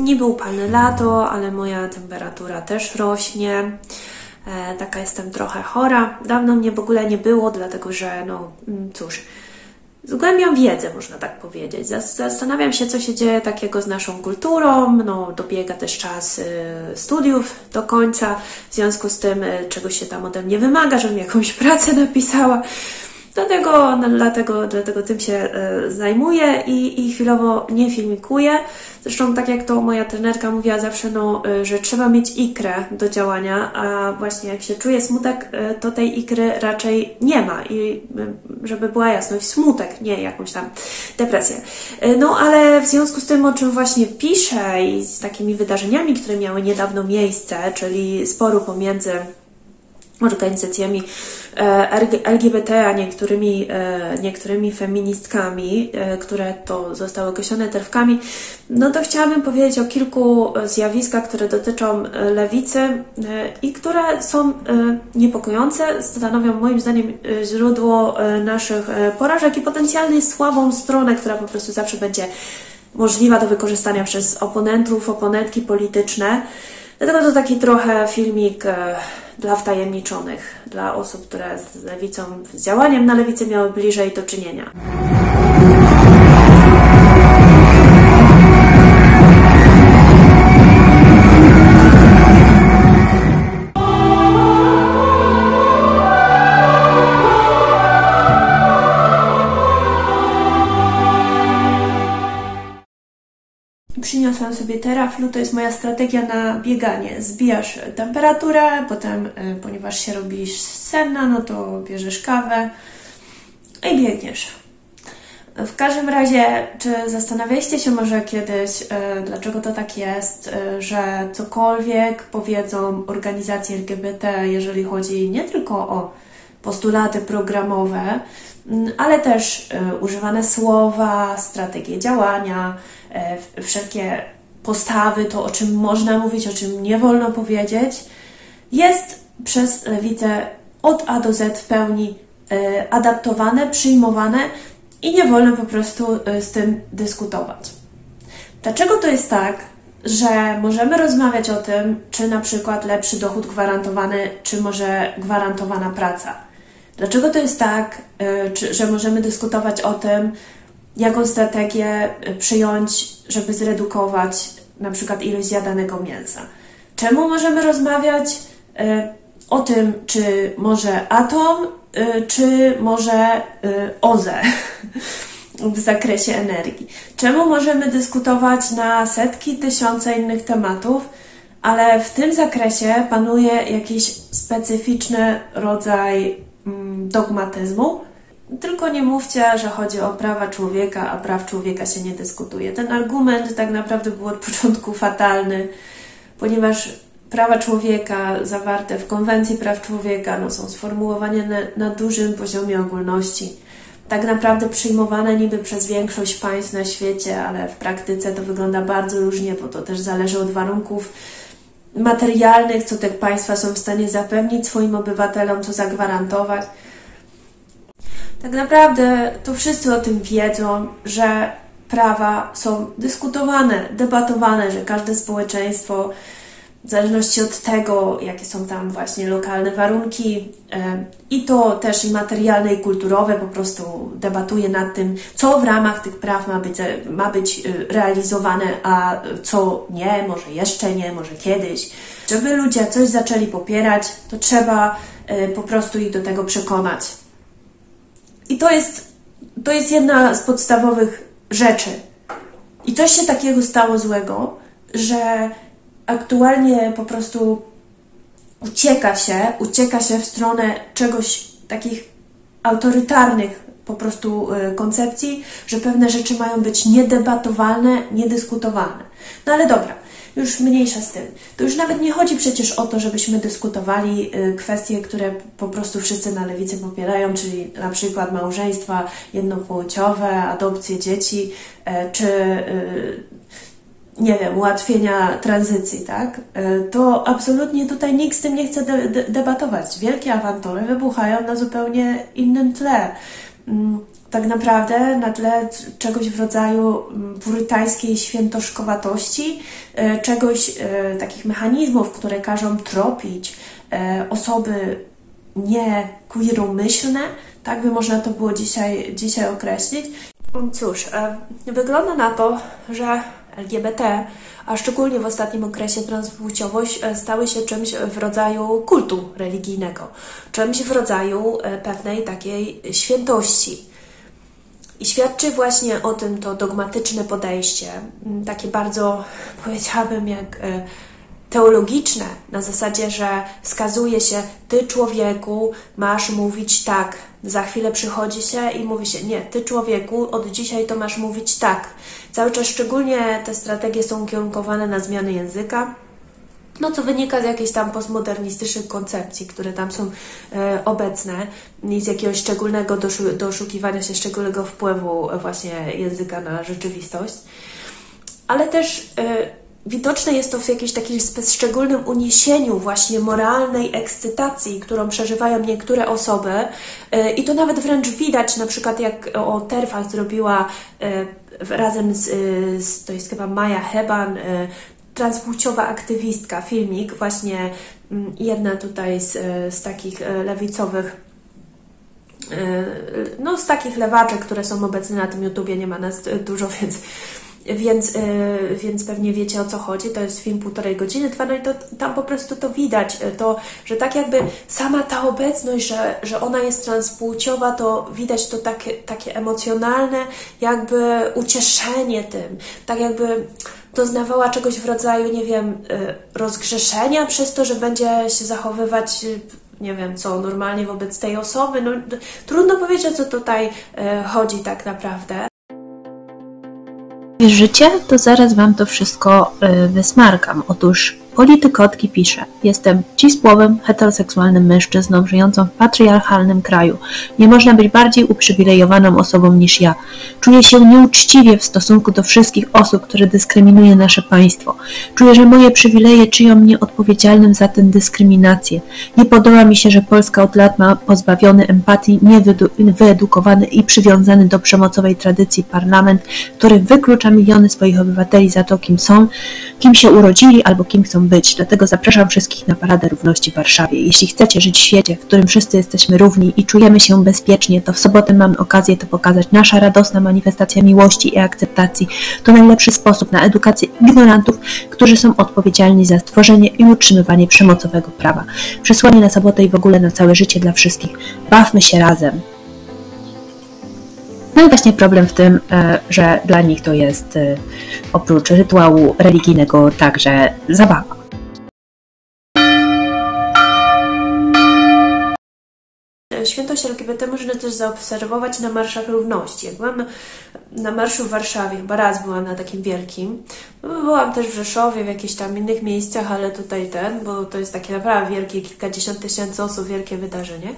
Niby upalne lato, ale moja temperatura też rośnie. E, taka jestem trochę chora. Dawno mnie w ogóle nie było, dlatego że, no mm, cóż, zgłębiam wiedzę, można tak powiedzieć. Zastanawiam się, co się dzieje takiego z naszą kulturą. No, dobiega też czas y, studiów do końca, w związku z tym, y, czegoś się tam ode mnie wymaga, żebym jakąś pracę napisała. Dlatego, dlatego, dlatego tym się y, zajmuję i, i chwilowo nie filmikuję. Zresztą tak jak to moja trenerka mówiła zawsze, no, y, że trzeba mieć ikrę do działania, a właśnie jak się czuje smutek, y, to tej ikry raczej nie ma. I żeby była jasność, smutek, nie jakąś tam depresję. No ale w związku z tym, o czym właśnie piszę i z takimi wydarzeniami, które miały niedawno miejsce, czyli sporu pomiędzy organizacjami e, LGBT, a niektórymi, e, niektórymi feministkami, e, które to zostały określone terwkami, no to chciałabym powiedzieć o kilku zjawiskach, które dotyczą lewicy i które są niepokojące, stanowią moim zdaniem źródło naszych porażek i potencjalnie słabą stronę, która po prostu zawsze będzie możliwa do wykorzystania przez oponentów, oponentki polityczne. Dlatego to taki trochę filmik dla wtajemniczonych, dla osób, które z lewicą, z działaniem na lewicy miały bliżej do czynienia. Przyniosłam sobie Teraflu, to jest moja strategia na bieganie. Zbijasz temperaturę, potem, y, ponieważ się robisz senna, no to bierzesz kawę i biegniesz. W każdym razie, czy zastanawialiście się może kiedyś, y, dlaczego to tak jest, y, że cokolwiek powiedzą organizacje LGBT, jeżeli chodzi nie tylko o postulaty programowe, mm, ale też używane słowa, strategie działania, E, wszelkie postawy, to o czym można mówić, o czym nie wolno powiedzieć, jest przez lewicę od A do Z w pełni e, adaptowane, przyjmowane i nie wolno po prostu e, z tym dyskutować. Dlaczego to jest tak, że możemy rozmawiać o tym, czy na przykład lepszy dochód gwarantowany, czy może gwarantowana praca? Dlaczego to jest tak, że możemy dyskutować o tym, jaką strategię przyjąć, żeby zredukować na przykład ilość zjadanego mięsa. Czemu możemy rozmawiać y, o tym, czy może atom, y, czy może OZE w zakresie energii. Czemu możemy dyskutować na setki, tysiące innych tematów, ale w tym zakresie panuje jakiś specyficzny rodzaj mm, dogmatyzmu, tylko nie mówcie, że chodzi o prawa człowieka, a praw człowieka się nie dyskutuje. Ten argument tak naprawdę był od początku fatalny, ponieważ prawa człowieka zawarte w Konwencji Praw Człowieka no, są sformułowane na, na dużym poziomie ogólności. Tak naprawdę przyjmowane niby przez większość państw na świecie, ale w praktyce to wygląda bardzo różnie, bo to też zależy od warunków materialnych, co te państwa są w stanie zapewnić swoim obywatelom, co zagwarantować. Tak naprawdę to wszyscy o tym wiedzą, że prawa są dyskutowane, debatowane, że każde społeczeństwo, w zależności od tego, jakie są tam właśnie lokalne warunki, e, i to też i materialne, i kulturowe, po prostu debatuje nad tym, co w ramach tych praw ma być, ma być e, realizowane, a co nie, może jeszcze nie, może kiedyś. Żeby ludzie coś zaczęli popierać, to trzeba e, po prostu ich do tego przekonać. I to jest, to jest jedna z podstawowych rzeczy. I coś się takiego stało złego, że aktualnie po prostu ucieka się, ucieka się w stronę czegoś takich autorytarnych po prostu y, koncepcji, że pewne rzeczy mają być niedebatowalne, niedyskutowalne. No ale dobra, już mniejsza z tym. To już nawet nie chodzi przecież o to, żebyśmy dyskutowali y, kwestie, które po prostu wszyscy na lewicy popierają, czyli na przykład małżeństwa jednopłciowe, adopcje dzieci, e, czy y, nie wiem, ułatwienia tranzycji, tak? E, to absolutnie tutaj nikt z tym nie chce de debatować. Wielkie awantury wybuchają na zupełnie innym tle. Tak naprawdę na tle czegoś w rodzaju mm, purytańskiej świętoszkowatości, e, czegoś, e, takich mechanizmów, które każą tropić e, osoby nie queeromyślne, tak by można to było dzisiaj, dzisiaj określić. Cóż, wygląda na to, że LGBT, a szczególnie w ostatnim okresie transpłciowość stały się czymś w rodzaju kultu religijnego, czymś w rodzaju pewnej takiej świętości. I świadczy właśnie o tym to dogmatyczne podejście, mm, takie bardzo, powiedziałabym, jak e, teologiczne, na zasadzie, że wskazuje się, ty człowieku masz mówić tak. Za chwilę przychodzi się i mówi się, nie, ty człowieku, od dzisiaj to masz mówić tak. Cały czas szczególnie te strategie są ukierunkowane na zmiany języka, no co wynika z jakiejś tam postmodernistycznych koncepcji, które tam są e, obecne i z jakiegoś szczególnego doszu, doszukiwania się szczególnego wpływu właśnie języka na rzeczywistość. Ale też e, widoczne jest to w jakimś takim szczególnym uniesieniu właśnie moralnej ekscytacji, którą przeżywają niektóre osoby e, i to nawet wręcz widać, na przykład jak o Terfach zrobiła e, razem z, e, z, to jest chyba Maja Heban, transpłciowa aktywistka, filmik, właśnie mm, jedna tutaj z, z takich e, lewicowych e, no z takich lewaczek, które są obecne na tym YouTubie, nie ma nas dużo, więc więc, więc pewnie wiecie o co chodzi. To jest film półtorej godziny trwa, no i to, tam po prostu to widać, to, że tak jakby sama ta obecność, że, że ona jest transpłciowa, to widać to takie, takie emocjonalne jakby ucieszenie tym, tak jakby doznawała czegoś w rodzaju, nie wiem, y, rozgrzeszenia przez to, że będzie się zachowywać y, nie wiem co, normalnie wobec tej osoby. No, trudno powiedzieć, o co tutaj y, chodzi tak naprawdę. Wierzycie? To zaraz wam to wszystko wysmarkam. Otóż Politykotki pisze: Jestem cisłowym, heteroseksualnym mężczyzną żyjącą w patriarchalnym kraju. Nie można być bardziej uprzywilejowaną osobą niż ja. Czuję się nieuczciwie w stosunku do wszystkich osób, które dyskryminuje nasze państwo. Czuję, że moje przywileje czynią mnie odpowiedzialnym za tę dyskryminację. Nie podoba mi się, że Polska od lat ma pozbawiony empatii, niewyedukowany i przywiązany do przemocowej tradycji parlament, który wyklucza miliony swoich obywateli za to, kim są, kim się urodzili albo kim chcą być. Dlatego zapraszam wszystkich na Paradę Równości w Warszawie. Jeśli chcecie żyć w świecie, w którym wszyscy jesteśmy równi i czujemy się bezpiecznie, to w sobotę mamy okazję to pokazać. Nasza radosna manifestacja miłości i akceptacji to najlepszy sposób na edukację ignorantów, którzy są odpowiedzialni za stworzenie i utrzymywanie przemocowego prawa. Przesłanie na sobotę i w ogóle na całe życie dla wszystkich. Bawmy się razem. No i właśnie problem w tym, e, że dla nich to jest e, oprócz rytuału religijnego także zabawa. Świętość LGBT można też zaobserwować na marszach równości. Jak byłam na marszu w Warszawie, chyba raz byłam na takim wielkim. No, byłam też w Rzeszowie, w jakichś tam innych miejscach, ale tutaj ten, bo to jest takie naprawdę wielkie, kilkadziesiąt tysięcy osób, wielkie wydarzenie.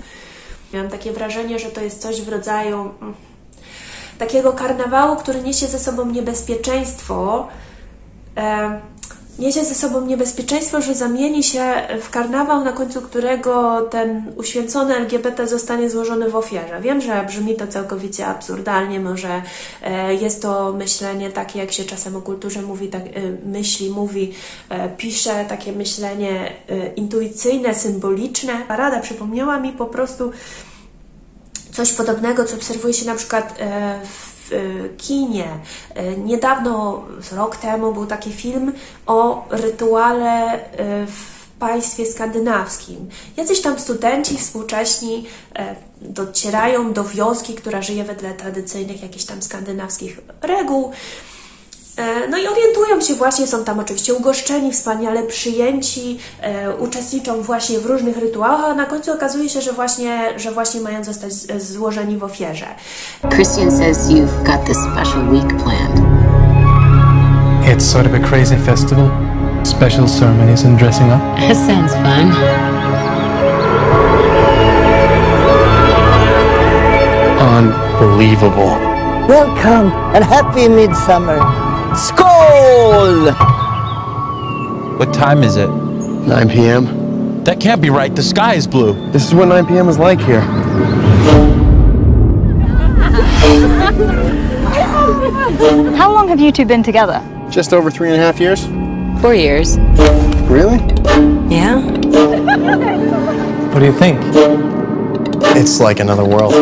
Miałam takie wrażenie, że to jest coś w rodzaju mm, takiego karnawału, który niesie ze sobą niebezpieczeństwo, niesie ze sobą niebezpieczeństwo, że zamieni się w karnawał, na końcu którego ten uświęcony LGBT zostanie złożony w ofierze. Wiem, że brzmi to całkowicie absurdalnie, może e, jest to myślenie takie, jak się czasem o kulturze mówi, tak, e, myśli, mówi, e, pisze, takie myślenie intuicyjne, symboliczne. Parada przypomniała mi po prostu Coś podobnego, co obserwuje się na przykład e, w e, kinie. E, niedawno, rok temu, był taki film o rytuale w państwie skandynawskim. Jacyś tam studenci współcześni docierają do wioski, która żyje wedle tradycyjnych jakichś tam skandynawskich reguł E, no i orientują się właśnie, są tam oczywiście ugoszczeni, wspaniale przyjęci, e, uczestniczą właśnie w różnych rytuałach, a na końcu okazuje się, że właśnie, że właśnie mają zostać złożeni w ofierze. Christian says you've got this special week planned. It's sort of a crazy festival. Special ceremonies and dressing up. That sounds fun. Unbelievable. Welcome and happy midsummer. Skål! What time is it? 9 p.m. That can't be right. The sky is blue. This is what 9 p.m. is like here. How long have you two been together? Just over three and a half years? Four years. Really? Yeah? What do you think? It's like another world.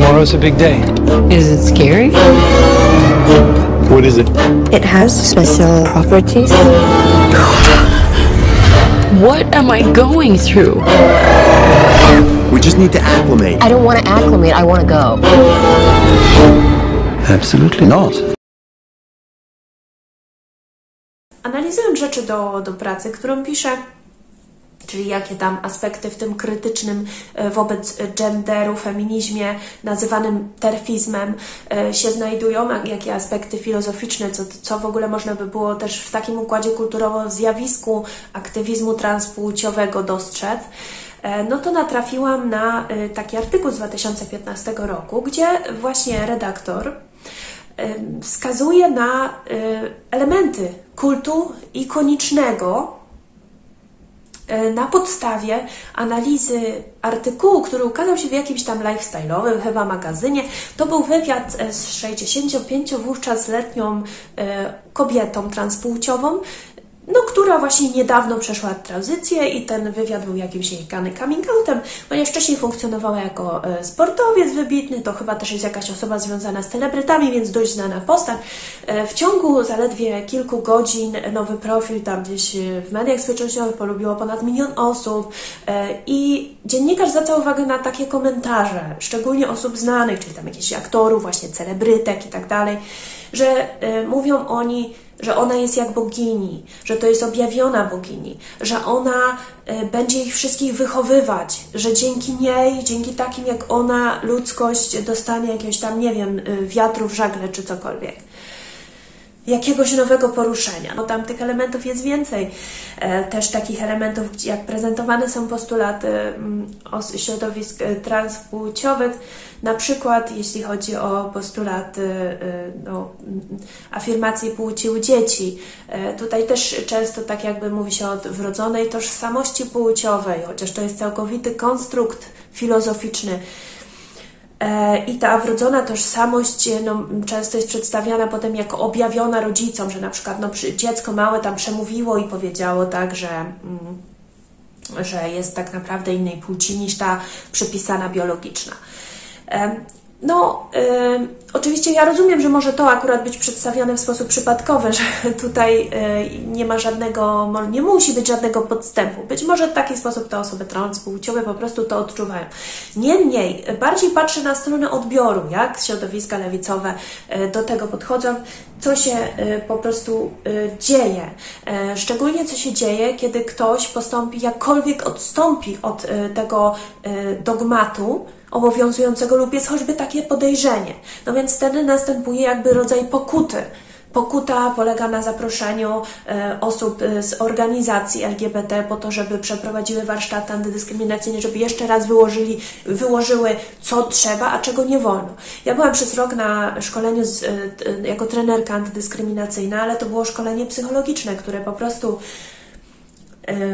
Tomorrow's a big day. Is it scary? What is it? It has special properties. What am I going through? We just need to acclimate. I don't want to acclimate, I want to go. Absolutely not. Analizując rzeczy do, do pracy, którą piszę, czyli jakie tam aspekty w tym krytycznym e, wobec genderu, feminizmie, nazywanym terfizmem e, się znajdują, a jakie aspekty filozoficzne, co, co w ogóle można by było też w takim układzie kulturowo-zjawisku aktywizmu transpłciowego dostrzec, e, no to natrafiłam na taki artykuł z 2015 roku, gdzie właśnie redaktor wskazuje na elementy kultu ikonicznego, na podstawie analizy artykułu, który ukazał się w jakimś tam lifestyle'owym chyba magazynie. To był wywiad z 65 wówczas letnią kobietą transpłciową, no, która właśnie niedawno przeszła tranzycję i ten wywiad był jakimś jej coming outem, ponieważ wcześniej funkcjonowała jako e, sportowiec wybitny, to chyba też jest jakaś osoba związana z celebrytami, więc dość znana postać. E, w ciągu zaledwie kilku godzin nowy profil tam gdzieś w mediach społecznościowych polubiło ponad milion osób e, i dziennikarz zwracał uwagę na takie komentarze, szczególnie osób znanych, czyli tam jakichś aktorów, właśnie celebrytek i tak dalej, że mówią oni, że ona jest jak bogini, że to jest objawiona bogini, że ona y, będzie ich wszystkich wychowywać, że dzięki niej, dzięki takim jak ona, ludzkość dostanie jakiegoś tam, nie wiem, y, wiatru w żagle czy cokolwiek jakiegoś nowego poruszenia. No tam tych elementów jest więcej. E, też takich elementów, jak prezentowane są postulaty mm, środowisk e, transpłciowych, na przykład jeśli chodzi o postulaty e, no, mm, afirmacji płci u dzieci. Tutaj też często tak jakby mówi się o wrodzonej tożsamości płciowej, chociaż to jest całkowity konstrukt filozoficzny I ta wrodzona tożsamość e, no, często jest przedstawiana potem jako objawiona rodzicom, że na przykład no, dziecko małe tam przemówiło i powiedziało tak, że, mm, że jest tak naprawdę innej płci niż ta przypisana biologiczna. No, y, oczywiście ja rozumiem, że może to akurat być przedstawione w sposób przypadkowy, że tutaj y, nie ma żadnego, nie musi być żadnego podstępu. Być może w taki sposób te osoby transpłciowe po prostu to odczuwają. Niemniej, bardziej patrzę na stronę odbioru, jak środowiska lewicowe y, do tego podchodzą, co się y, po prostu y, dzieje. Y, szczególnie co się dzieje, kiedy ktoś postąpi, jakkolwiek odstąpi od tego dogmatu, obowiązującego lub jest choćby takie podejrzenie. No więc wtedy następuje jakby rodzaj pokuty. Pokuta polega na zaproszeniu e, osób e, z organizacji LGBT po to, żeby przeprowadziły warsztaty antydyskryminacyjne, żeby jeszcze raz wyłożyli, wyłożyły, co trzeba, a czego nie wolno. Ja byłam przez rok na szkoleniu z, e, jako trenerka antydyskryminacyjna, ale to było szkolenie psychologiczne, które po prostu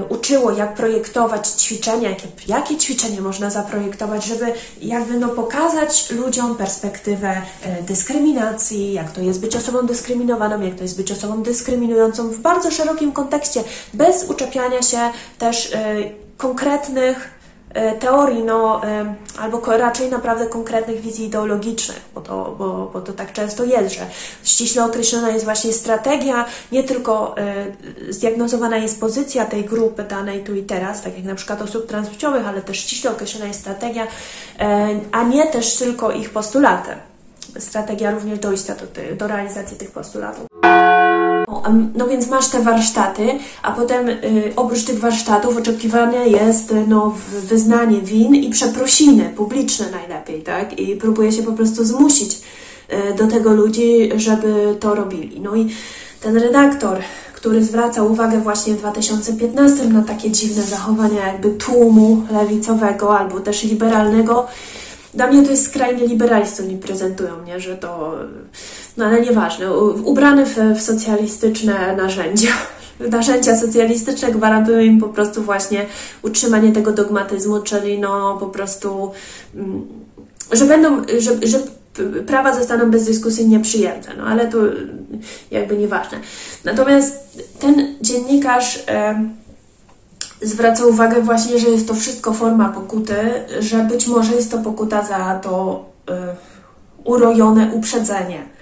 uczyło, jak projektować ćwiczenia, jakie, jakie ćwiczenie można zaprojektować, żeby jakby no pokazać ludziom perspektywę e, dyskryminacji, jak to jest być osobą dyskryminowaną, jak to jest być osobą dyskryminującą w bardzo szerokim kontekście, bez uczepiania się też e, konkretnych E, teorii, no, e, albo raczej naprawdę konkretnych wizji ideologicznych, bo to, bo, bo to tak często jest, że ściśle określona jest właśnie strategia, nie tylko e, zdiagnozowana jest pozycja tej grupy danej tu i teraz, tak jak na przykład osób transpłciowych, ale też ściśle określona jest strategia, a nie też tylko ich postulaty. Strategia również dojścia do, do realizacji tych postulatów. No więc masz te warsztaty, a potem y, oprócz tych warsztatów oczekiwane jest y, no, wyznanie win i przeprosiny, publiczne najlepiej, tak? I próbuje się po prostu zmusić y, do tego ludzi, żeby to robili. No i ten redaktor, który zwraca uwagę właśnie w 2015 na takie dziwne zachowania jakby tłumu lewicowego albo też liberalnego, dla mnie to jest skrajny liberalizm, oni prezentują, nie? że to, no ale nieważne, ubrany w, w socjalistyczne narzędzia, narzędzia socjalistyczne gwarantują im po prostu właśnie utrzymanie tego dogmatyzmu, czyli no po prostu, mm, że będą, że, że prawa zostaną bezdyskusyjnie przyjęte, no ale to jakby nieważne. Natomiast ten dziennikarz zwraca uwagę właśnie, że jest to wszystko forma pokuty, że być może jest to pokuta za to e, urojone uprzedzenie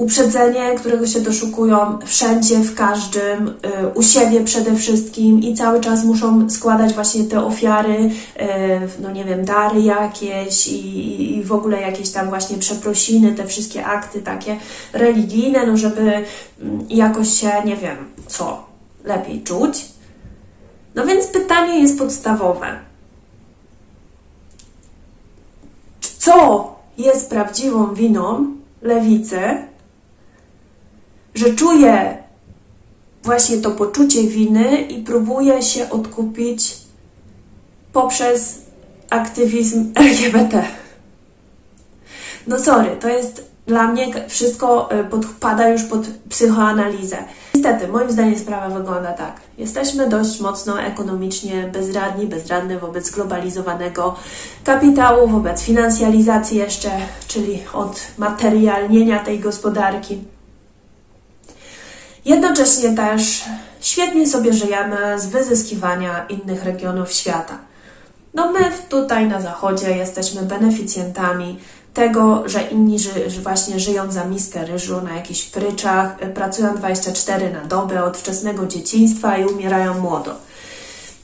uprzedzenie, którego się doszukują wszędzie, w każdym, y, u siebie przede wszystkim i cały czas muszą składać właśnie te ofiary, y, no nie wiem, dary jakieś i, i w ogóle jakieś tam właśnie przeprosiny, te wszystkie akty takie religijne, no żeby mm, jakoś się, nie wiem, co, lepiej czuć. No więc pytanie jest podstawowe. Co jest prawdziwą winą lewicy, że czuje właśnie to poczucie winy i próbuje się odkupić poprzez aktywizm LGBT. No sorry, to jest dla mnie wszystko e, podpada już pod psychoanalizę. Niestety, moim zdaniem sprawa wygląda tak. Jesteśmy dość mocno ekonomicznie bezradni, bezradne wobec globalizowanego kapitału, wobec finansjalizacji jeszcze, czyli od materialnienia tej gospodarki. Jednocześnie też świetnie sobie żyjemy z wyzyskiwania innych regionów świata. No my tutaj na zachodzie jesteśmy beneficjentami tego, że inni ży, właśnie żyją za miskę ryżu na jakichś pryczach, pracują 24 na dobę od wczesnego dzieciństwa i umierają młodo.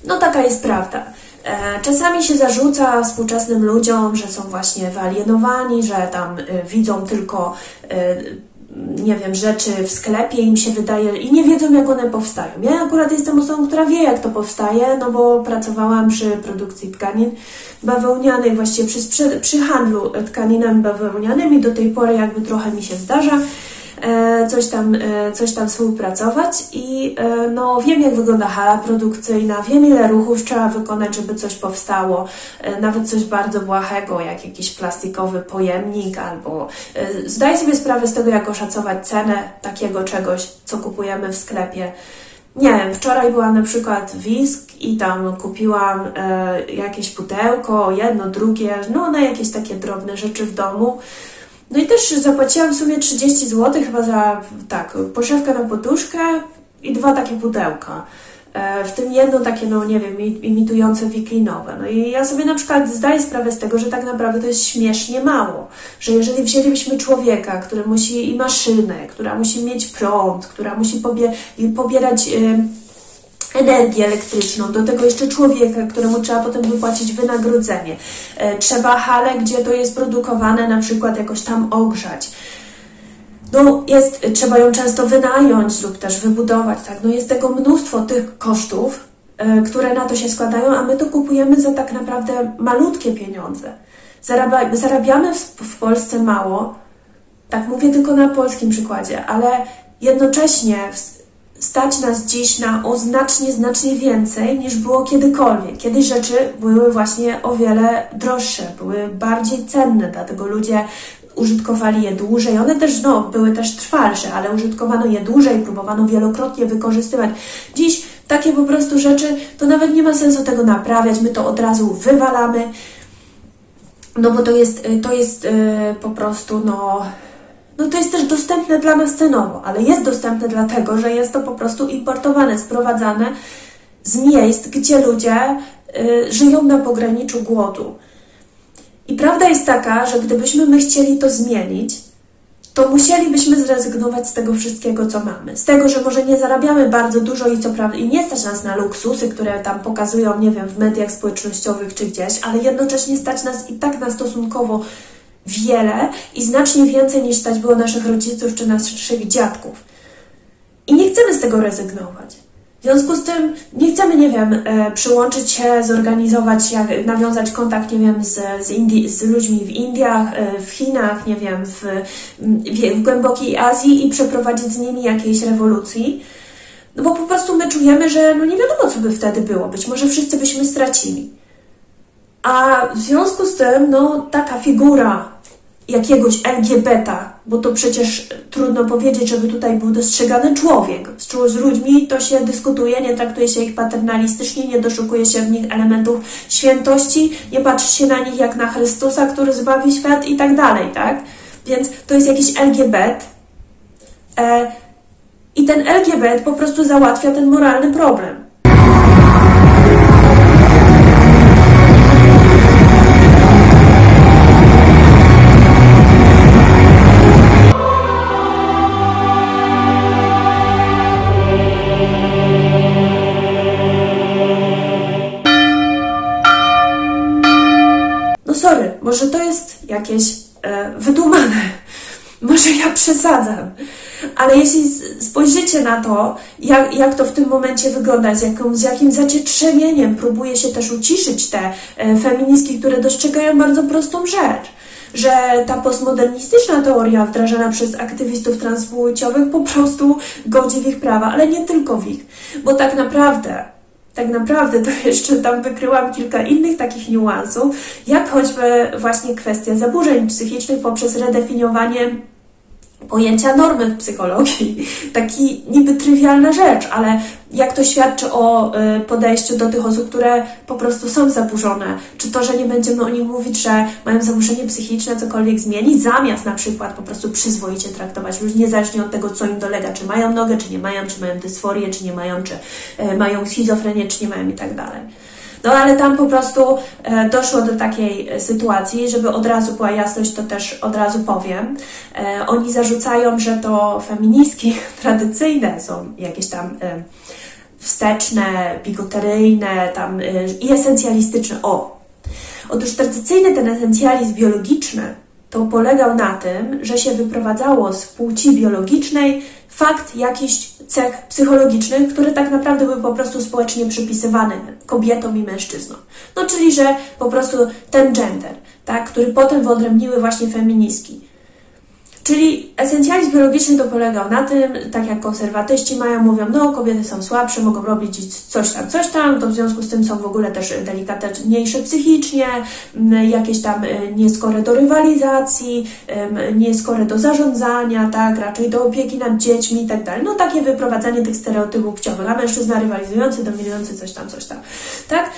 No taka jest prawda. E, czasami się zarzuca współczesnym ludziom, że są właśnie wyalienowani, że tam e, widzą tylko e, nie wiem, rzeczy w sklepie im się wydaje i nie wiedzą, jak one powstają. Ja akurat jestem osobą, która wie, jak to powstaje, no bo pracowałam przy produkcji tkanin bawełnianych, właściwie przy, przy handlu tkaninami bawełnianymi. Do tej pory jakby trochę mi się zdarza. E, coś tam, e, coś tam współpracować i e, no, wiem, jak wygląda hala produkcyjna, wiem, ile ruchów trzeba wykonać, żeby coś powstało, nawet coś bardzo błahego, jak jakiś plastikowy pojemnik, albo zdaję sobie sprawę z tego, jak oszacować cenę takiego czegoś, co kupujemy w sklepie. Nie wiem, wczoraj byłam na przykład Wisk i tam kupiłam e, jakieś pudełko, jedno, drugie, no na jakieś takie drobne rzeczy w domu. No i też zapłaciłam w sumie 30 zł chyba za, tak, poszewkę na poduszkę i dwa takie pudełka. E, w tym jedno takie, no nie wiem, imitujące wiklinowe. No i ja sobie na przykład zdaję sprawę z tego, że tak naprawdę to jest śmiesznie mało. Że jeżeli wzięlibyśmy człowieka, który musi i maszynę, która musi mieć prąd, która musi pobie pobierać... Yy, energię elektryczną, do tego jeszcze człowieka, któremu trzeba potem wypłacić wynagrodzenie. E, trzeba halę, gdzie to jest produkowane, na przykład jakoś tam ogrzać. No jest, trzeba ją często wynająć lub też wybudować, tak? No jest tego mnóstwo tych kosztów, e, które na to się składają, a my to kupujemy za tak naprawdę malutkie pieniądze. Zarabia, zarabiamy w, w Polsce mało, tak mówię tylko na polskim przykładzie, ale jednocześnie stać nas dziś na o znacznie, znacznie więcej niż było kiedykolwiek. Kiedyś rzeczy były właśnie o wiele droższe, były bardziej cenne, dlatego ludzie użytkowali je dłużej. One też no, były też trwalsze, ale użytkowano je dłużej, próbowano wielokrotnie wykorzystywać. Dziś takie po prostu rzeczy, to nawet nie ma sensu tego naprawiać, my to od razu wywalamy, no bo to jest, to jest yy, po prostu no no to jest też dostępne dla nas cenowo, ale jest dostępne dlatego, że jest to po prostu importowane, sprowadzane z miejsc, gdzie ludzie y, żyją na pograniczu głodu. I prawda jest taka, że gdybyśmy my chcieli to zmienić, to musielibyśmy zrezygnować z tego wszystkiego, co mamy. Z tego, że może nie zarabiamy bardzo dużo i co prawda i nie stać nas na luksusy, które tam pokazują, nie wiem, w mediach społecznościowych czy gdzieś, ale jednocześnie stać nas i tak na stosunkowo wiele i znacznie więcej niż stać było naszych rodziców czy naszych dziadków. I nie chcemy z tego rezygnować. W związku z tym nie chcemy, nie wiem, e, przyłączyć się, zorganizować, jak, nawiązać kontakt, nie wiem, z, z, Indii, z ludźmi w Indiach, e, w Chinach, nie wiem, w, w, w głębokiej Azji i przeprowadzić z nimi jakiejś rewolucji. No bo po prostu my czujemy, że no nie wiadomo, co by wtedy było. Być może wszyscy byśmy stracili. A w związku z tym, no taka figura jakiegoś LGBT bo to przecież trudno powiedzieć, żeby tutaj był dostrzegany człowiek. Z, z ludźmi to się dyskutuje, nie traktuje się ich paternalistycznie, nie doszukuje się w nich elementów świętości, nie patrzy się na nich jak na Chrystusa, który zbawi świat i tak dalej, tak? Więc to jest jakiś LGBT. E, I ten LGBT po prostu załatwia ten moralny problem. Może to jest jakieś e, wydumane, może ja przesadzam, ale jeśli spojrzycie na to, jak, jak to w tym momencie wygląda, z, jaką, z jakim zacietrzewieniem próbuje się też uciszyć te e, feministki, które dostrzegają bardzo prostą rzecz, że ta postmodernistyczna teoria wdrażana przez aktywistów transpłciowych po prostu godzi w ich prawa, ale nie tylko w ich, bo tak naprawdę tak naprawdę to jeszcze tam wykryłam kilka innych takich niuansów, jak choćby właśnie kwestia zaburzeń psychicznych poprzez redefiniowanie pojęcia normy w psychologii. Taki niby trywialna rzecz, ale jak to świadczy o y, podejściu do tych osób, które po prostu są zaburzone? Czy to, że nie będziemy o nich mówić, że mają zaburzenie psychiczne, cokolwiek zmienić, zamiast na przykład po prostu przyzwoicie traktować ludzi, niezależnie od tego, co im dolega, czy mają nogę, czy nie mają, czy mają dysforię, czy nie mają, czy y, mają schizofrenię, czy nie mają i tak dalej. No ale tam po prostu e, doszło do takiej e, sytuacji, żeby od razu była jasność, to też od razu powiem. E, oni zarzucają, że to feministki tradycyjne są jakieś tam wsteczne, bigoteryjne tam, i esencjalistyczne. O! Otóż tradycyjny ten esencjalizm biologiczny to polegał na tym, że się wyprowadzało z płci biologicznej fakt jakichś cech psychologicznych, które tak naprawdę były po prostu społecznie przypisywane kobietom i mężczyznom. No czyli, że po prostu ten gender, tak, który potem wyodrębniły właśnie feministki. Czyli esencjalizm biologiczny to polegał na tym, tak jak konserwatyści mają, mówią, no kobiety są słabsze, mogą robić coś tam, coś tam, to w związku z tym są w ogóle też delikatniejsze psychicznie, jakieś tam y, nieskore do rywalizacji, nieskore do zarządzania, tak, raczej do opieki nad dziećmi i tak dalej. No takie wyprowadzanie tych stereotypów płciowych, a mężczyzna rywalizujący, dominujący, coś tam, coś tam, tak?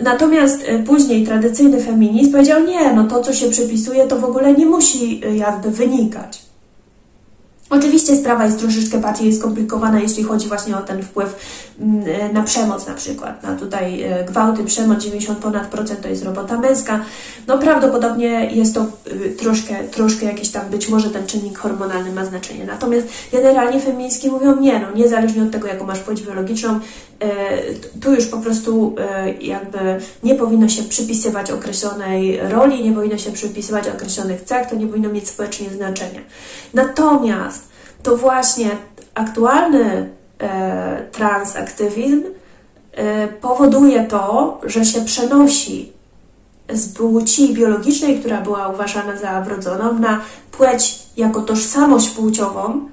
Natomiast y, później tradycyjny feminizm powiedział, nie, no to co się przypisuje, to w ogóle nie musi y, jakby wynikać. Oczywiście sprawa jest troszeczkę bardziej skomplikowana, jeśli chodzi właśnie o ten wpływ mm, y, na przemoc na przykład, na tutaj y, gwałty, przemoc, 90 ponad procent to jest robota męska. No prawdopodobnie jest to troszkę, troszkę jakiś tam, być może ten czynnik hormonalny ma znaczenie. Natomiast generalnie feministki mówią nie, no niezależnie od tego, jaką masz płeć biologiczną, tu już po prostu y, jakby nie powinno się przypisywać określonej roli, nie powinno się przypisywać określonych cech, to nie powinno mieć społecznie znaczenia. Natomiast to właśnie aktualny e, transaktywizm e, powoduje to, że się przenosi z płci biologicznej, która była uważana za wrodzoną, na płeć jako tożsamość płciową,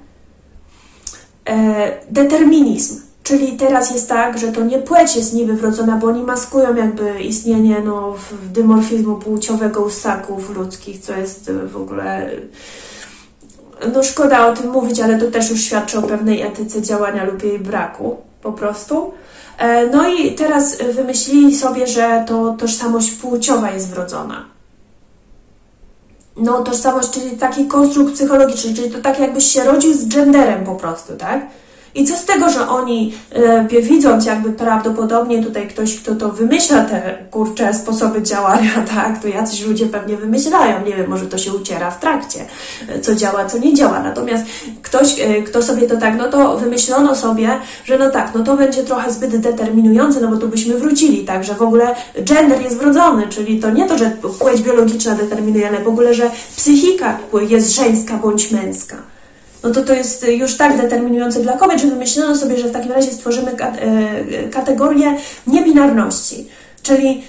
e, determinizm. Czyli teraz jest tak, że to nie płeć jest niby wrodzona, bo oni maskują jakby istnienie no, dymorfizmu płciowego u ssaków ludzkich, co jest w ogóle no szkoda o tym mówić, ale to też już świadczy o pewnej etyce działania lub jej braku po prostu. E, No i teraz wymyślili sobie, że to tożsamość płciowa jest wrodzona. No tożsamość, czyli taki konstrukt psychologiczny, czyli to tak jakbyś się rodził z genderem po prostu, tak? I co z tego, że oni, e, widząc jakby prawdopodobnie tutaj ktoś, kto to wymyśla te kurcze sposoby działania, tak, to jacyś ludzie pewnie wymyślają, nie wiem, może to się uciera w trakcie, e, co działa, co nie działa. Natomiast ktoś, e, kto sobie to tak, no to wymyślono sobie, że no tak, no to będzie trochę zbyt determinujące, no bo tu byśmy wrócili, tak, że w ogóle gender jest wrodzony, czyli to nie to, że płeć biologiczna determinuje, ale w ogóle, że psychika jest żeńska bądź męska no to to jest już tak determinujące dla kobiet, że wymyślono sobie, że w takim razie stworzymy e, kategorię niebinarności. Czyli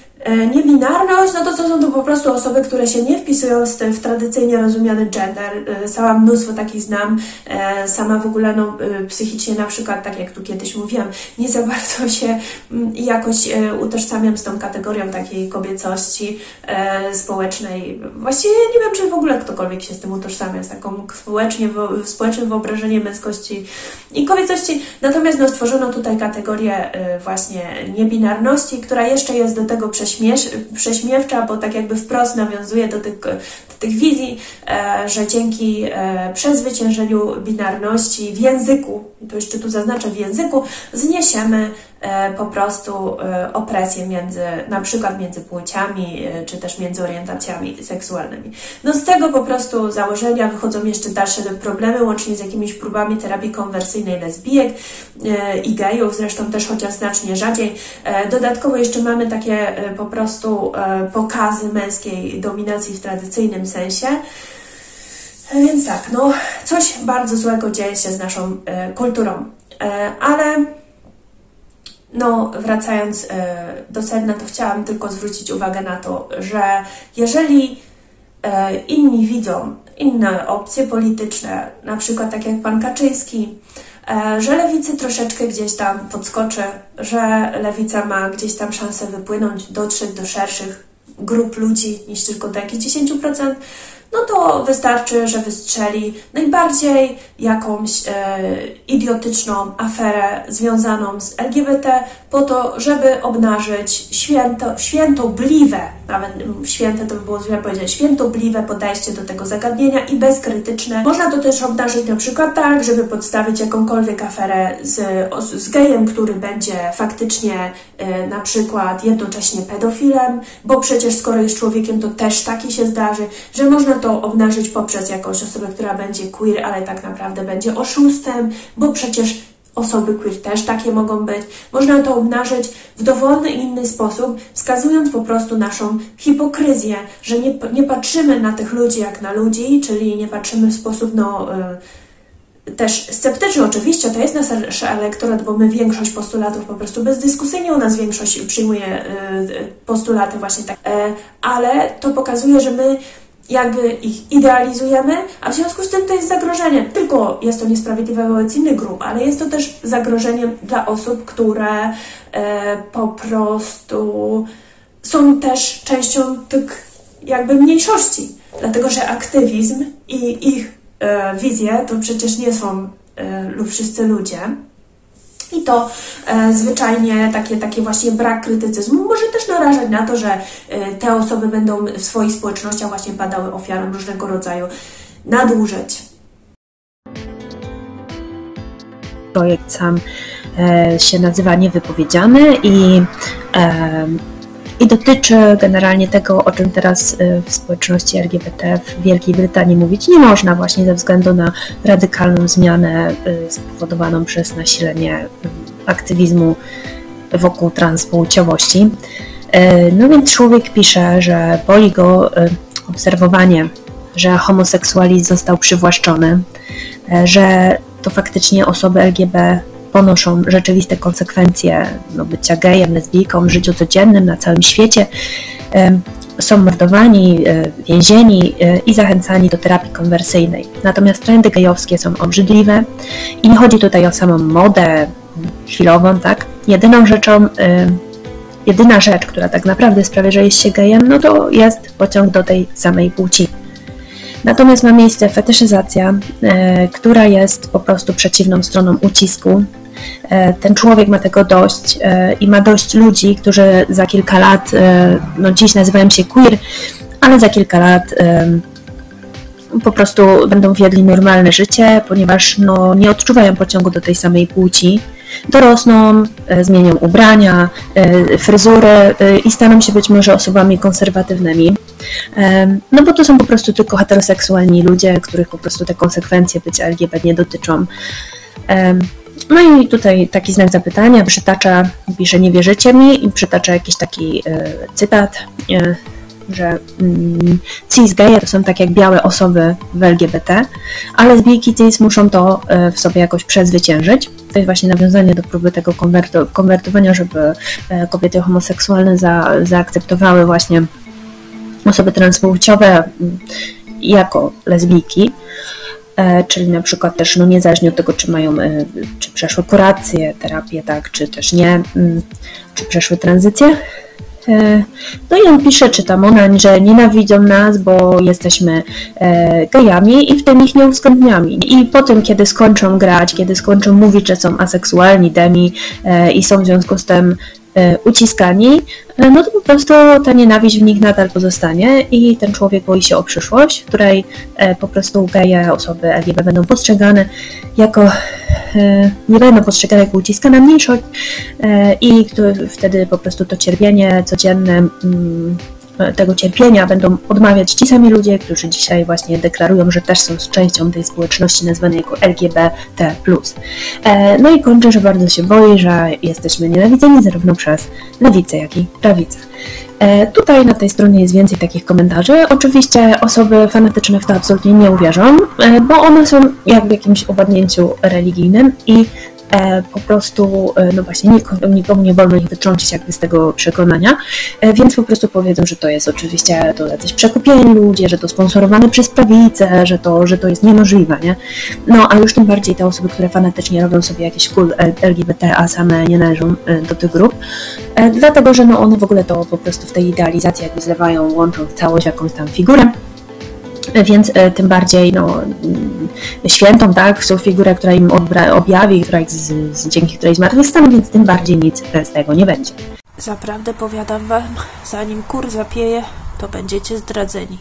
Niebinarność, no to co są to po prostu osoby, które się nie wpisują w, w tradycyjnie rozumiany gender. E, Sama mnóstwo takich znam, e, sama w ogóle no, e, psychicznie na przykład, tak jak tu kiedyś mówiłam, nie za bardzo się mm, jakoś e, utożsamiam z tą kategorią takiej kobiecości e, społecznej. Właściwie nie wiem, czy w ogóle ktokolwiek się z tym utożsamia, z taką społecznie, społecznym wyobrażeniem męskości i kobiecości. Natomiast no, stworzono tutaj kategorię e, właśnie niebinarności, która jeszcze jest do tego prześmiewcza, bo tak jakby wprost nawiązuje do tych, do tych wizji, e, że dzięki e, przezwyciężeniu binarności w języku, to jeszcze tu zaznaczę w języku, zniesiemy po prostu e, opresję między, na przykład między płciami, e, czy też między orientacjami seksualnymi. No z tego po prostu założenia wychodzą jeszcze dalsze problemy, łącznie z jakimiś próbami terapii konwersyjnej lesbijek e, i gejów, zresztą też chociaż znacznie rzadziej. E, Dodatkowo jeszcze mamy takie e, po prostu e, pokazy męskiej dominacji w tradycyjnym sensie. E, Więc tak, no coś bardzo złego dzieje się z naszą e, kulturą. E, ale no, wracając e, do sedna, to chciałam tylko zwrócić uwagę na to, że jeżeli e, inni widzą inne opcje polityczne, na przykład tak jak pan Kaczyński, e, że lewicy troszeczkę gdzieś tam podskoczy, że lewica ma gdzieś tam szansę wypłynąć, dotrzeć do szerszych grup ludzi niż tylko do jakichś 10%, no to wystarczy, że wystrzeli najbardziej jakąś e, idiotyczną aferę związaną z LGBT po to, żeby obnażyć święto, świętobliwe, nawet święte to by było źle powiedzieć, świętobliwe podejście do tego zagadnienia i bezkrytyczne. Można to też obnażyć na przykład tak, żeby podstawić jakąkolwiek aferę z, z gejem, który będzie faktycznie e, na przykład jednocześnie pedofilem, bo przecież skoro jest człowiekiem, to też taki się zdarzy, że można to obnażyć poprzez jakąś osobę, która będzie queer, ale tak naprawdę będzie oszustem, bo przecież osoby queer też takie mogą być. Można to obnażyć w dowolny inny sposób, wskazując po prostu naszą hipokryzję, że nie, nie patrzymy na tych ludzi jak na ludzi, czyli nie patrzymy w sposób no, y, też sceptyczny. Oczywiście to jest nasz elektorat, bo my większość postulatów po prostu bezdyskusyjnie u nas większość przyjmuje y, y, postulaty właśnie tak, E, ale to pokazuje, że my jakby ich idealizujemy, a w związku z tym to jest zagrożenie. Tylko jest to niesprawiedliwe wobec innych grup, ale jest to też zagrożeniem dla osób, które e, po prostu są też częścią tych jakby mniejszości. Dlatego, że aktywizm i ich e, wizje to przecież nie są e, lub wszyscy ludzie. I to e, zwyczajnie takie, takie właśnie brak krytycyzmu może też narażać na to, że e, te osoby będą w swoich społecznościach właśnie padały ofiarą różnego rodzaju nadużyć. projekt sam e, się nazywa Niewypowiedziany i, i dotyczy generalnie tego, o czym teraz e, w społeczności LGBT w Wielkiej Brytanii mówić nie można właśnie ze względu na radykalną zmianę e, spowodowaną przez nasilenie e, aktywizmu wokół transpłciowości. No więc człowiek pisze, że boli go obserwowanie, że homoseksualizm został przywłaszczony, że to faktycznie osoby LGB ponoszą rzeczywiste konsekwencje no, bycia gejem, lesbijką w życiu codziennym na całym świecie. Są mordowani, e, więzieni e, i zachęcani do terapii konwersyjnej. Natomiast trendy gejowskie są obrzydliwe i nie chodzi tutaj o samą modę chwilową, tak? Jedyną rzeczą, jedyna rzecz, która tak naprawdę sprawia, że jest się gejem, no to jest pociąg do tej samej płci. Natomiast ma miejsce fetyszyzacja, e, która jest po prostu przeciwną stroną ucisku. E, ten człowiek ma tego dość e, i ma dość ludzi, którzy za kilka lat, e, no dziś nazywają się queer, ale za kilka lat po prostu będą wiedli normalne życie, ponieważ no, nie odczuwają pociągu do tej samej płci. Dorosną, zmienią ubrania, fryzury i staną się być może osobami konserwatywnymi. No bo to są po prostu tylko heteroseksualni ludzie, których po prostu te konsekwencje bycia LGBT nie dotyczą. No i tutaj taki znak zapytania, przytacza, pisze nie wierzycie mi i przytacza jakiś taki e, cytat. E, że mm, cis geje to są tak jak białe osoby w LGBT, a lesbijki cis muszą to e, w sobie jakoś przezwyciężyć. To jest właśnie nawiązanie do próby tego konwerto, konwertowania, żeby kobiety homoseksualne za, zaakceptowały właśnie osoby transpłciowe mm, jako lesbijki. E, czyli na przykład też no niezależnie od tego, czy mają, e, czy przeszły kurację, terapię, tak, czy też nie, mm, czy przeszły tranzycję. E, No i on pisze, czy tam ona, że nienawidzą nas, bo jesteśmy gejami i w tym ich nie uwzględniamy. I po tym, kiedy skończą grać, kiedy skończą mówić, że są aseksualni, demi i są w związku z tym uciskani, e, no to po prostu ta nienawiść w nich nadal pozostanie i ten człowiek boi się o przyszłość, w której e, po prostu geje, osoby LGBT będą postrzegane jako, e, nie będą postrzegane jako uciskana mniejszość e, i wtedy po prostu to cierpienie codzienne mm, tego cierpienia będą odmawiać ci sami ludzie, którzy dzisiaj właśnie deklarują, że też są częścią tej społeczności nazwanej jako LGBT. E, No i kończę, że bardzo się boi, że jesteśmy nienawidzeni zarówno przez lewicę, jak i prawicę. E, Tutaj na tej stronie jest więcej takich komentarzy. Oczywiście osoby fanatyczne w to absolutnie nie uwierzą, e, bo one są jak w jakimś owładnięciu religijnym i e, po prostu, e, no właśnie, nikomu, nikomu nie wolno ich wytrącić jakby z tego przekonania, e, więc po prostu powiedzą, że to jest oczywiście to jacyś przekupieni ludzie, że to sponsorowane przez prawicę, że to, że to jest niemożliwe, nie? No, a już tym bardziej te osoby, które fanatycznie robią sobie jakiś kult L- LGBT, a same nie należą e, do tych grup, e, dlatego, że no one w ogóle to po prostu w tej idealizacji jakby zlewają, łączą całość jakąś tam figurę, więc e, tym bardziej no, mm, świętą, tak, są figurę, która im objawi, która z, z, dzięki której zmartwychwstaną, więc tym bardziej nic z tego nie będzie. Zaprawdę powiadam wam, zanim kur zapieje, to będziecie zdradzeni.